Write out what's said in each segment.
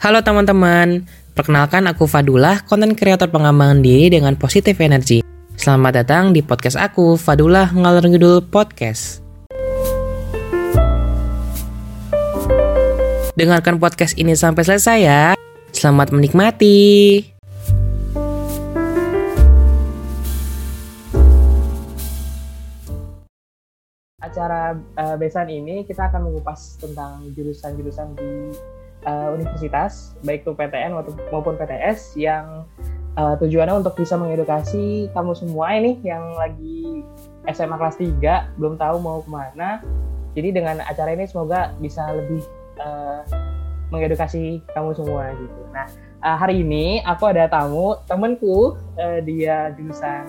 Halo teman-teman, perkenalkan aku Fadullah, konten kreator pengembangan diri dengan positif energi. Selamat datang di podcast aku, Fadullah Ngalor Ngidul Podcast. Dengarkan podcast ini sampai selesai ya. Selamat menikmati. Acara uh, besan ini kita akan mengupas tentang jurusan-jurusan di uh, universitas, baik itu PTN maupun PTS yang uh, tujuannya untuk bisa mengedukasi kamu semua ini yang lagi SMA kelas 3 belum tahu mau ke mana. Jadi dengan acara ini semoga bisa lebih uh, mengedukasi kamu semua gitu. Nah uh, hari ini aku ada tamu temanku uh, dia jurusan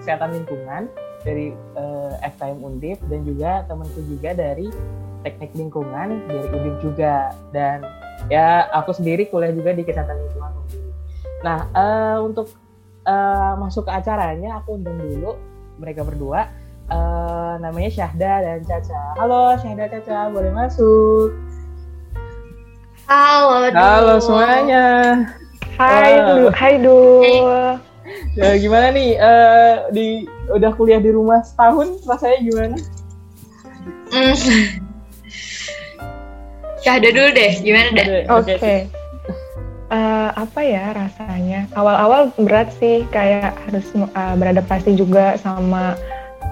kesehatan lingkungan dari uh, FKM Undip dan juga temanku juga dari teknik lingkungan dari Undip juga dan ya aku sendiri kuliah juga di kesehatan lingkungan. Nah uh, untuk uh, masuk ke acaranya aku undang dulu mereka berdua uh, namanya Syahda dan Caca. Halo Syahda Caca boleh masuk? Halo, Dul. Halo semuanya. Hai, uh, Du. Hai, Dul. Ya, gimana nih? Uh, di udah kuliah di rumah setahun, rasanya gimana? Mm. Syahda dulu deh, gimana deh? Oke. Okay. Uh, apa ya rasanya? Awal-awal berat sih, kayak harus uh, beradaptasi juga sama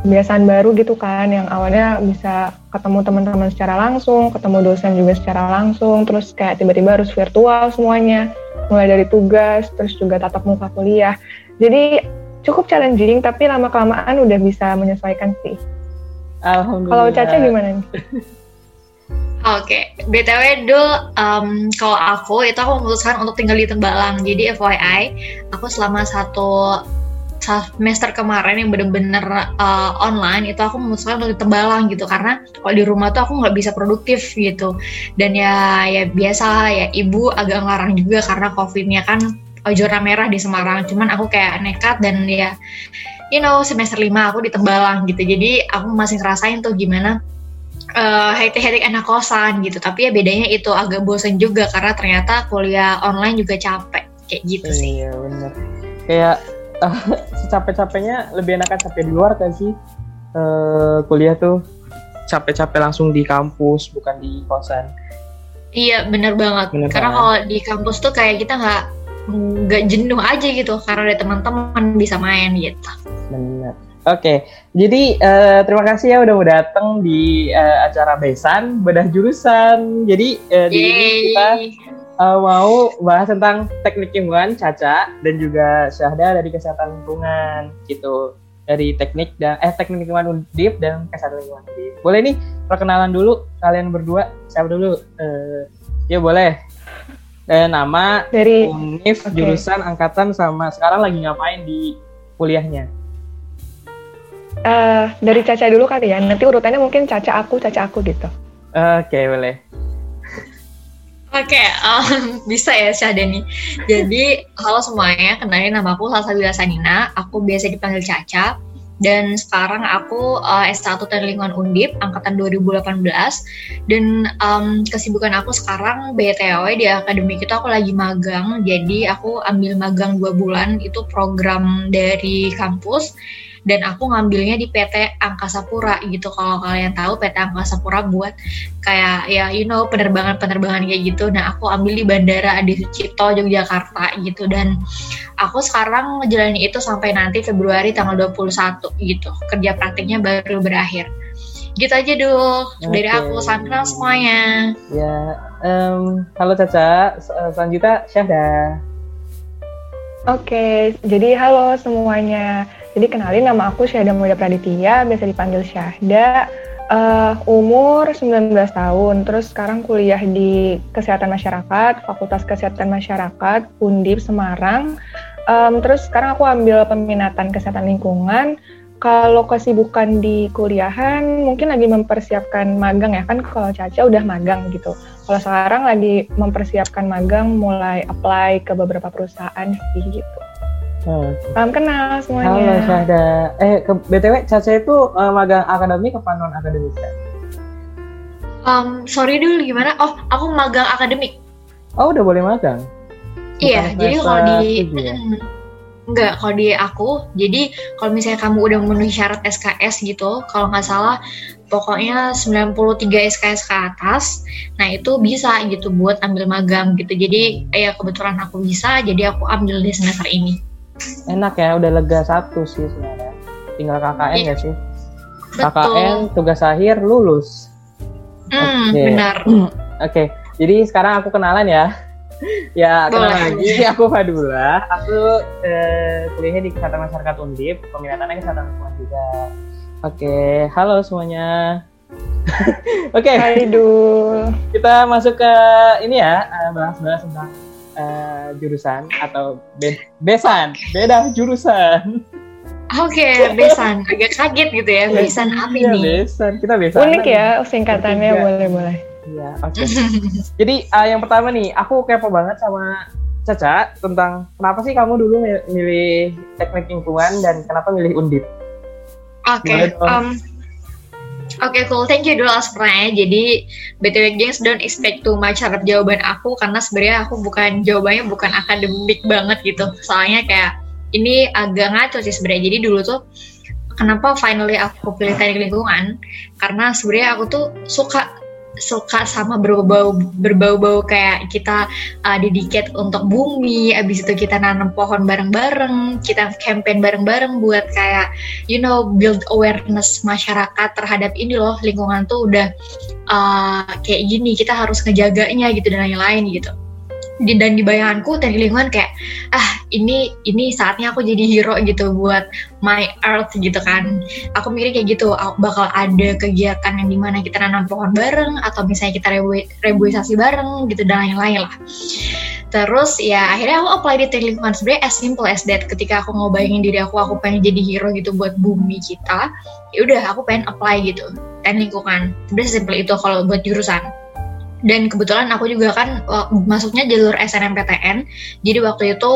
kebiasaan baru gitu kan yang awalnya bisa ketemu teman-teman secara langsung, ketemu dosen juga secara langsung, terus kayak tiba-tiba harus virtual semuanya, mulai dari tugas, terus juga tatap muka kuliah. Jadi cukup challenging tapi lama kelamaan udah bisa menyesuaikan sih. Alhamdulillah. Kalau Caca gimana nih? Oke, okay. btw dul, um, kalau aku itu aku memutuskan untuk tinggal di Tembalang. Jadi FYI, aku selama satu semester kemarin yang bener-bener uh, online itu aku memutuskan untuk tembalang gitu karena kalau di rumah tuh aku nggak bisa produktif gitu dan ya ya biasa ya ibu agak ngelarang juga karena covidnya kan zona merah di Semarang cuman aku kayak nekat dan ya you know semester lima aku di Tembalang gitu jadi aku masih ngerasain tuh gimana uh, hektik-hektik anak kosan gitu. Tapi ya bedanya itu agak bosen juga karena ternyata kuliah online juga capek. Kayak gitu sih. Iya bener. Kayak uh, secapek-capeknya lebih enakan capek di luar kan sih? Uh, kuliah tuh capek-capek langsung di kampus bukan di kosan. Iya bener banget. Bener karena kalau di kampus tuh kayak kita nggak nggak jenuh aja gitu. Karena ada teman-teman bisa main gitu. Bener Oke, okay. jadi uh, terima kasih ya udah mau datang di uh, acara Besan bedah jurusan. Jadi uh, di ini kita uh, mau bahas tentang teknik lingkungan Caca dan juga Syahda dari kesehatan lingkungan gitu dari teknik dan eh teknik lingkungan Undip dan kesehatan lingkungan Undip. Boleh nih perkenalan dulu kalian berdua siapa dulu? Uh, ya boleh. Eh, nama dari Unif okay. jurusan angkatan sama sekarang lagi ngapain di kuliahnya? Uh, dari Caca dulu kali ya. Nanti urutannya mungkin Caca aku, Caca aku gitu. Oke, okay, boleh. Oke, okay, um, bisa ya Syahdani. Jadi, halo semuanya, kenalin nama aku Salsabila Sanina. Aku biasa dipanggil Caca. Dan sekarang aku uh, S1 Teknik Lingkungan Undip, angkatan 2018. Dan um, kesibukan aku sekarang BTW di akademik itu aku lagi magang. Jadi, aku ambil magang dua bulan, itu program dari kampus dan aku ngambilnya di PT Angkasa Pura gitu. Kalau kalian tahu PT Angkasa Pura buat kayak ya you know penerbangan-penerbangan kayak gitu. Nah aku ambil di Bandara Adi Sucipto Yogyakarta gitu. Dan aku sekarang ngejalanin itu sampai nanti Februari tanggal 21 gitu. Kerja praktiknya baru berakhir. Gitu aja dulu okay. dari aku salam kenal semuanya. Ya um, halo Caca. Selanjutnya Syahda. Oke, okay, jadi halo semuanya. Jadi kenalin nama aku Syahda Muda Praditya, biasa dipanggil Syahda. Uh, umur 19 tahun, terus sekarang kuliah di Kesehatan Masyarakat, Fakultas Kesehatan Masyarakat, Undip, Semarang. Um, terus sekarang aku ambil peminatan Kesehatan Lingkungan. Kalau kesibukan di kuliahan, mungkin lagi mempersiapkan magang ya, kan kalau Caca udah magang gitu. Kalau sekarang lagi mempersiapkan magang, mulai apply ke beberapa perusahaan sih gitu. Hmm. Salam kenal semuanya. Halo Syahda. Eh, ke, BTW Caca itu uh, magang akademik apa non akademik? Um, sorry dulu gimana? Oh, aku magang akademik. Oh, udah boleh magang. Iya, jadi kalau di ya? Enggak, kalau di aku, jadi kalau misalnya kamu udah memenuhi syarat SKS gitu, kalau nggak salah pokoknya 93 SKS ke atas, nah itu bisa gitu buat ambil magang gitu. Jadi ya kebetulan aku bisa, jadi aku ambil di semester ini. Enak ya, udah lega satu sih sebenarnya. Tinggal KKN ya sih? Betul. KKN, tugas akhir, lulus. Hmm, Oke. benar. Oke, jadi sekarang aku kenalan ya. ya, kenalan lagi. Aku Fadula. Aku eh, kuliahnya di Kesehatan Masyarakat Undip. Peminatannya Kesehatan Lingkungan juga. Oke, halo semuanya. Oke, Hai Dul. kita masuk ke ini ya, eh, bahas-bahas tentang eh, jurusan atau be- besan. Beda jurusan. Oke, besan. Agak kaget gitu ya, besan apa Iya, ini? besan. Kita besan. Unik ya singkatannya boleh-boleh. Iya, oke. Jadi eh, yang pertama nih, aku kepo banget sama Caca tentang kenapa sih kamu dulu mil- milih teknik lingkungan dan kenapa milih undip? Oke, dong. um, Oke, cool. Thank you dulu pertanyaannya. Jadi, BTW Gengs don't expect too much harap jawaban aku karena sebenarnya aku bukan jawabannya bukan akademik banget gitu. Soalnya kayak ini agak ngaco sih sebenarnya. Jadi dulu tuh kenapa finally aku pilih teknik lingkungan? Karena sebenarnya aku tuh suka suka sama berbau berbau-bau kayak kita uh, dedicate untuk bumi, abis itu kita nanam pohon bareng-bareng, kita campaign bareng-bareng buat kayak you know build awareness masyarakat terhadap ini loh lingkungan tuh udah uh, kayak gini kita harus ngejaganya gitu dan lain-lain gitu di, dan di bayanganku teknik lingkungan kayak ah ini ini saatnya aku jadi hero gitu buat my earth gitu kan. Aku mikir kayak gitu bakal ada kegiatan yang di mana kita nanam pohon bareng atau misalnya kita rebu rebuisasi bareng gitu dan lain-lain lah. Terus ya akhirnya aku apply di teknik lingkungan sebenarnya as simple as that. Ketika aku ngebayangin diri aku aku pengen jadi hero gitu buat bumi kita ya udah aku pengen apply gitu. Teknik lingkungan. Sebenarnya simple itu kalau buat jurusan dan kebetulan aku juga kan uh, masuknya jalur SNMPTN jadi waktu itu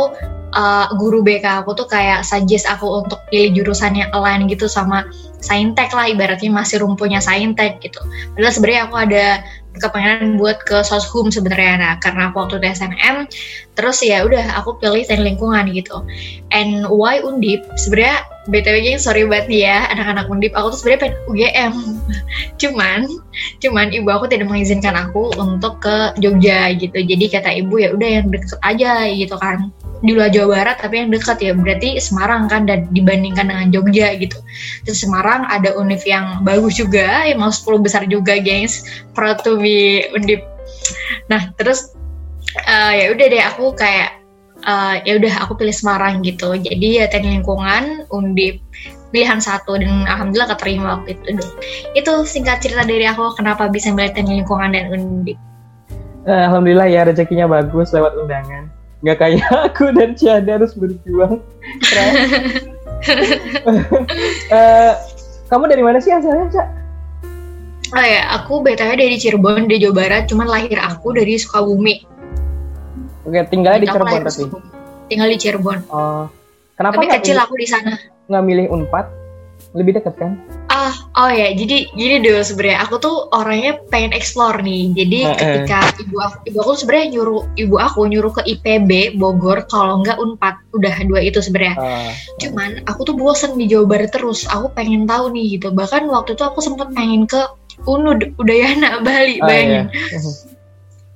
uh, guru BK aku tuh kayak suggest aku untuk pilih jurusan yang align gitu sama saintek lah. Ibaratnya masih rumpunya saintek gitu. Padahal sebenarnya aku ada kepengenan buat ke soshum sebenarnya. Nah karena waktu itu SNM terus ya udah aku pilih teknik lingkungan gitu. And why undip? Sebenarnya btw geng sorry banget nih ya anak-anak undip aku tuh sebenarnya pengen UGM cuman cuman ibu aku tidak mengizinkan aku untuk ke Jogja gitu. Jadi kata ibu ya udah yang deket aja gitu kan di luar Jawa Barat tapi yang dekat ya. Berarti Semarang kan dan dibandingkan dengan Jogja gitu. Terus Semarang ada univ yang bagus juga yang mau 10 besar juga gengs. Proud to be undip. Nah terus uh, ya udah deh aku kayak uh, ya udah aku pilih Semarang gitu. Jadi ya teknik lingkungan undip pilihan satu dan alhamdulillah keterima waktu itu itu singkat cerita dari aku kenapa bisa milih teknik lingkungan dan undip. Eh, Alhamdulillah ya rezekinya bagus lewat undangan. Nggak kayak aku dan Ciada harus berjuang. Eh, kamu dari mana sih asalnya, Cak? oh ya aku btw dari Cirebon di Jawa Barat cuman lahir aku dari Sukabumi Oke, tinggalnya di Cirebon tapi. Tinggal di Cirebon Oh, kenapa tapi kecil aku di sana nggak milih Unpad? Lebih dekat kan? Ah, oh ya, jadi gini dulu sebenarnya aku tuh orangnya pengen explore nih. Jadi eh. ketika ibu aku, ibu aku sebenarnya nyuruh ibu aku nyuruh ke IPB Bogor kalau nggak Unpad, udah dua itu sebenarnya. Ah, Cuman aku tuh bosen di Jawa Barat terus. Aku pengen tahu nih gitu. Bahkan waktu itu aku sempet pengen ke Unud Udayana Bali, ah, bayangin. iya.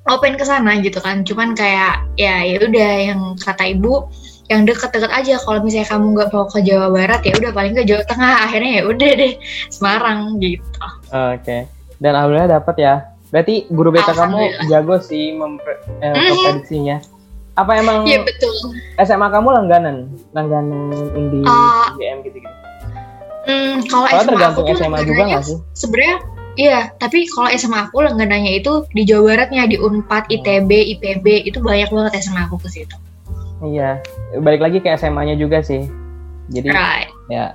Aku pengen ke sana gitu kan. Cuman kayak ya ya udah yang kata ibu yang deket-deket aja kalau misalnya kamu nggak mau ke Jawa Barat ya udah paling ke Jawa Tengah akhirnya ya udah deh Semarang gitu Oke. Dan alhamdulillah dapat ya. Berarti guru BK kamu jago sih eh, memprediksinya. Apa emang Iya betul. SMA kamu langganan? Langganan undi Ah. UGM gitu-gitu? Hmm, kalau SMA aku tergantung tuh SMA juga nggak sih? sebenarnya iya, tapi kalau SMA aku langganannya itu di Jawa Baratnya di Unpad. ITB, IPB itu banyak banget SMA aku ke situ. Iya. Balik lagi ke SMA-nya juga sih. Jadi Right. ya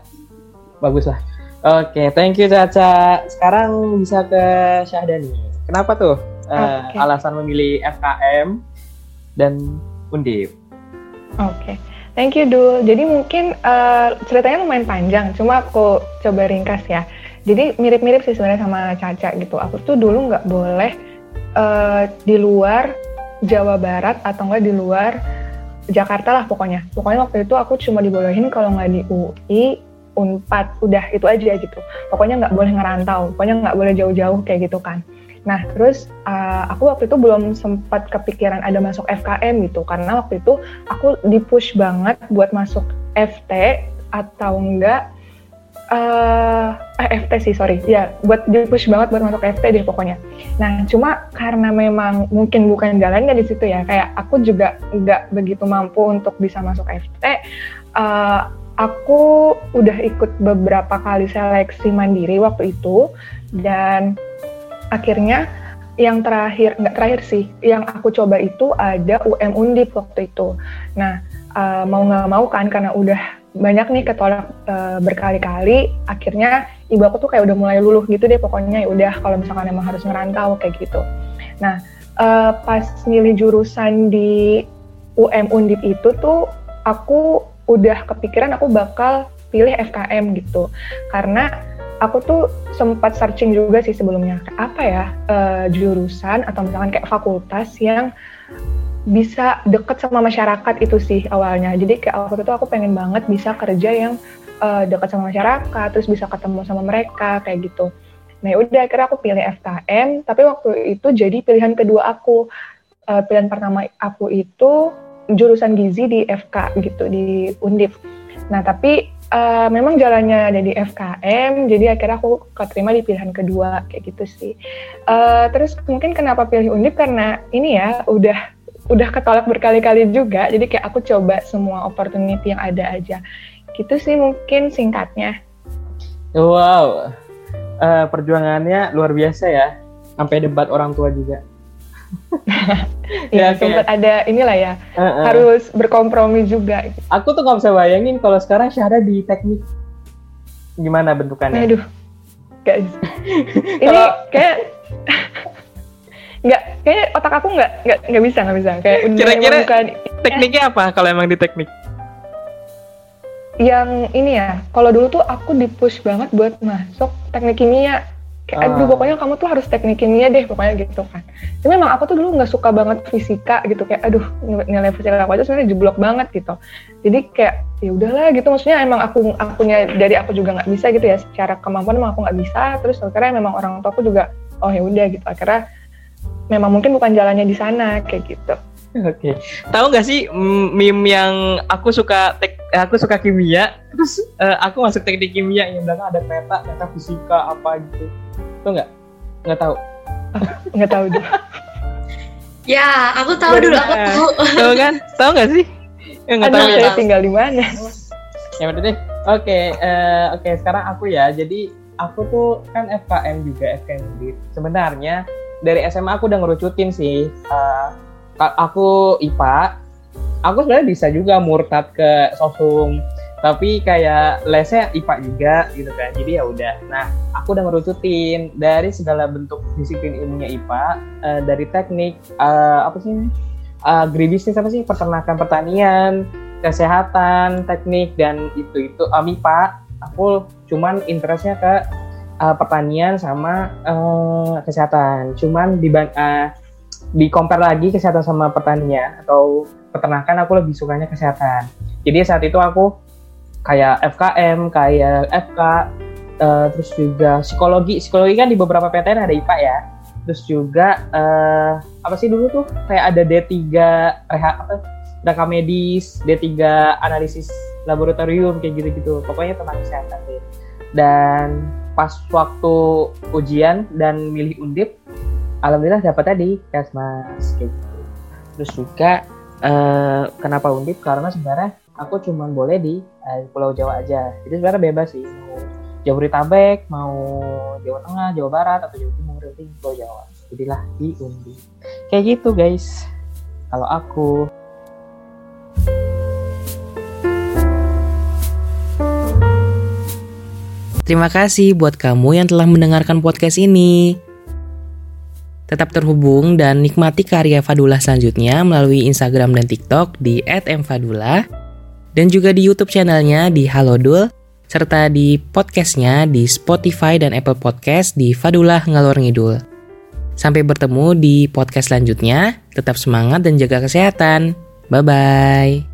bagus lah. Oke, thank you Caca. Sekarang bisa ke Syahdani. Kenapa tuh eh, Oke. alasan memilih FKM dan Undip? Oke, thank you Dul. Jadi mungkin eh, ceritanya lumayan panjang, cuma aku coba ringkas ya. Jadi mirip-mirip sih sebenarnya sama Caca gitu. Aku tuh dulu nggak boleh eh, di luar Jawa Barat atau enggak di luar Jakarta lah pokoknya. Pokoknya waktu itu aku cuma dibolehin kalau nggak di UI, Unpad, udah itu aja gitu. Pokoknya nggak boleh ngerantau, pokoknya nggak boleh jauh-jauh kayak gitu kan. Nah, terus uh, aku waktu itu belum sempat kepikiran ada masuk FKM gitu, karena waktu itu aku dipush banget buat masuk FT atau enggak uh, eh, FT sih sorry. Ya buat di push banget buat masuk FT deh pokoknya. Nah cuma karena memang mungkin bukan jalannya di situ ya kayak aku juga nggak begitu mampu untuk bisa masuk FT uh, aku udah ikut beberapa kali seleksi mandiri waktu itu dan akhirnya yang terakhir nggak terakhir sih yang aku coba itu ada UM Undip waktu itu. Nah uh, mau nggak mau kan karena udah banyak nih ketolak uh, berkali-kali akhirnya ibu aku tuh kayak udah mulai luluh gitu deh pokoknya ya udah kalau misalkan emang harus ngerantau kayak gitu. Nah uh, pas milih jurusan di UM Undip itu tuh aku udah kepikiran aku bakal pilih FKM gitu. Karena aku tuh sempat searching juga sih sebelumnya apa ya uh, jurusan atau misalkan kayak fakultas yang bisa deket sama masyarakat itu sih awalnya. Jadi kayak waktu itu aku pengen banget bisa kerja yang uh, deket sama masyarakat, terus bisa ketemu sama mereka kayak gitu. Nah ya udah akhirnya aku pilih FKM, tapi waktu itu jadi pilihan kedua aku. Uh, pilihan pertama aku itu jurusan gizi di FK gitu di Undip. Nah tapi uh, memang jalannya ada di FKM, jadi akhirnya aku keterima di pilihan kedua kayak gitu sih. Uh, terus mungkin kenapa pilih Undip karena ini ya udah udah ketolak berkali-kali juga jadi kayak aku coba semua opportunity yang ada aja. Gitu sih mungkin singkatnya. Wow. Uh, perjuangannya luar biasa ya sampai debat orang tua juga. Ya, ya sempat ada inilah ya uh -uh. harus berkompromi juga. Aku tuh nggak bisa bayangin kalau sekarang Syahda di teknik. Gimana bentukannya? Aduh guys. Ini kayak nggak kayak otak aku nggak nggak nggak bisa nggak bisa. Kayak kira-kira bukan, tekniknya apa kalau emang di teknik? Yang ini ya kalau dulu tuh aku di push banget buat masuk teknik kimia. Kayak aduh ah. pokoknya kamu tuh harus teknik kimia deh pokoknya gitu kan. Tapi memang aku tuh dulu nggak suka banget fisika gitu. Kayak aduh nilai fisika aku aja sebenarnya jeblok banget gitu. Jadi kayak ya udahlah gitu. Maksudnya emang aku akunya dari aku juga nggak bisa gitu ya. Secara kemampuan emang aku nggak bisa. Terus akhirnya memang orang tua aku juga oh ya udah gitu. Akhirnya memang mungkin bukan jalannya di sana kayak gitu. Oke, okay. tahu nggak sih meme yang aku suka tek, aku suka kimia, terus uh, aku masuk teknik kimia yang belakang ada kereta, kereta fisika apa gitu, tuh nggak? Nggak tahu? nggak tahu deh. ya, aku tahu dulu, aku tahu. tahu kan? Tahu nggak sih? Ya, nggak tahu ya. tinggal di mana. Ya berarti deh. Oke, okay, uh, eh, oke okay, sekarang aku ya. Jadi aku tuh kan FKM juga FKM Sebenarnya dari SMA aku udah ngerucutin sih. Uh, aku IPA. Aku sebenarnya bisa juga murtad ke sosum, tapi kayak lesnya IPA juga gitu kan. Jadi ya udah. Nah, aku udah ngerucutin dari segala bentuk disiplin ilmunya IPA, uh, eh, dari teknik uh, apa sih? Uh, apa sih? Peternakan pertanian, kesehatan, teknik dan itu itu uh. Aku cuman interestnya ke uh, pertanian sama uh, kesehatan. Cuman di uh, di compare lagi kesehatan sama pertanian atau peternakan aku lebih sukanya kesehatan. Jadi saat itu aku kayak FKM, kayak FK, uh, terus juga psikologi. Psikologi kan di beberapa PTN ada IPA ya. Terus juga uh, apa sih dulu tuh kayak ada D3 reha apa reka medis, D3 analisis laboratorium kayak gitu-gitu. Pokoknya tentang kesehatan deh. Dan pas waktu ujian dan milih undip alhamdulillah dapatnya di Kesmas gitu. Terus juga uh, kenapa undip? Karena sebenarnya aku cuma boleh di uh, Pulau Jawa aja. Jadi sebenarnya bebas sih mau Jabodetabek mau Jawa Tengah Jawa Barat atau Jawa Timur nanti Pulau Jawa. Jadilah di undip. Kayak gitu guys. Kalau aku Terima kasih buat kamu yang telah mendengarkan podcast ini. Tetap terhubung dan nikmati karya Fadula selanjutnya melalui Instagram dan TikTok di @mfadula dan juga di YouTube channelnya di Halodul serta di podcastnya di Spotify dan Apple Podcast di Fadula Ngalor Ngidul. Sampai bertemu di podcast selanjutnya. Tetap semangat dan jaga kesehatan. Bye bye.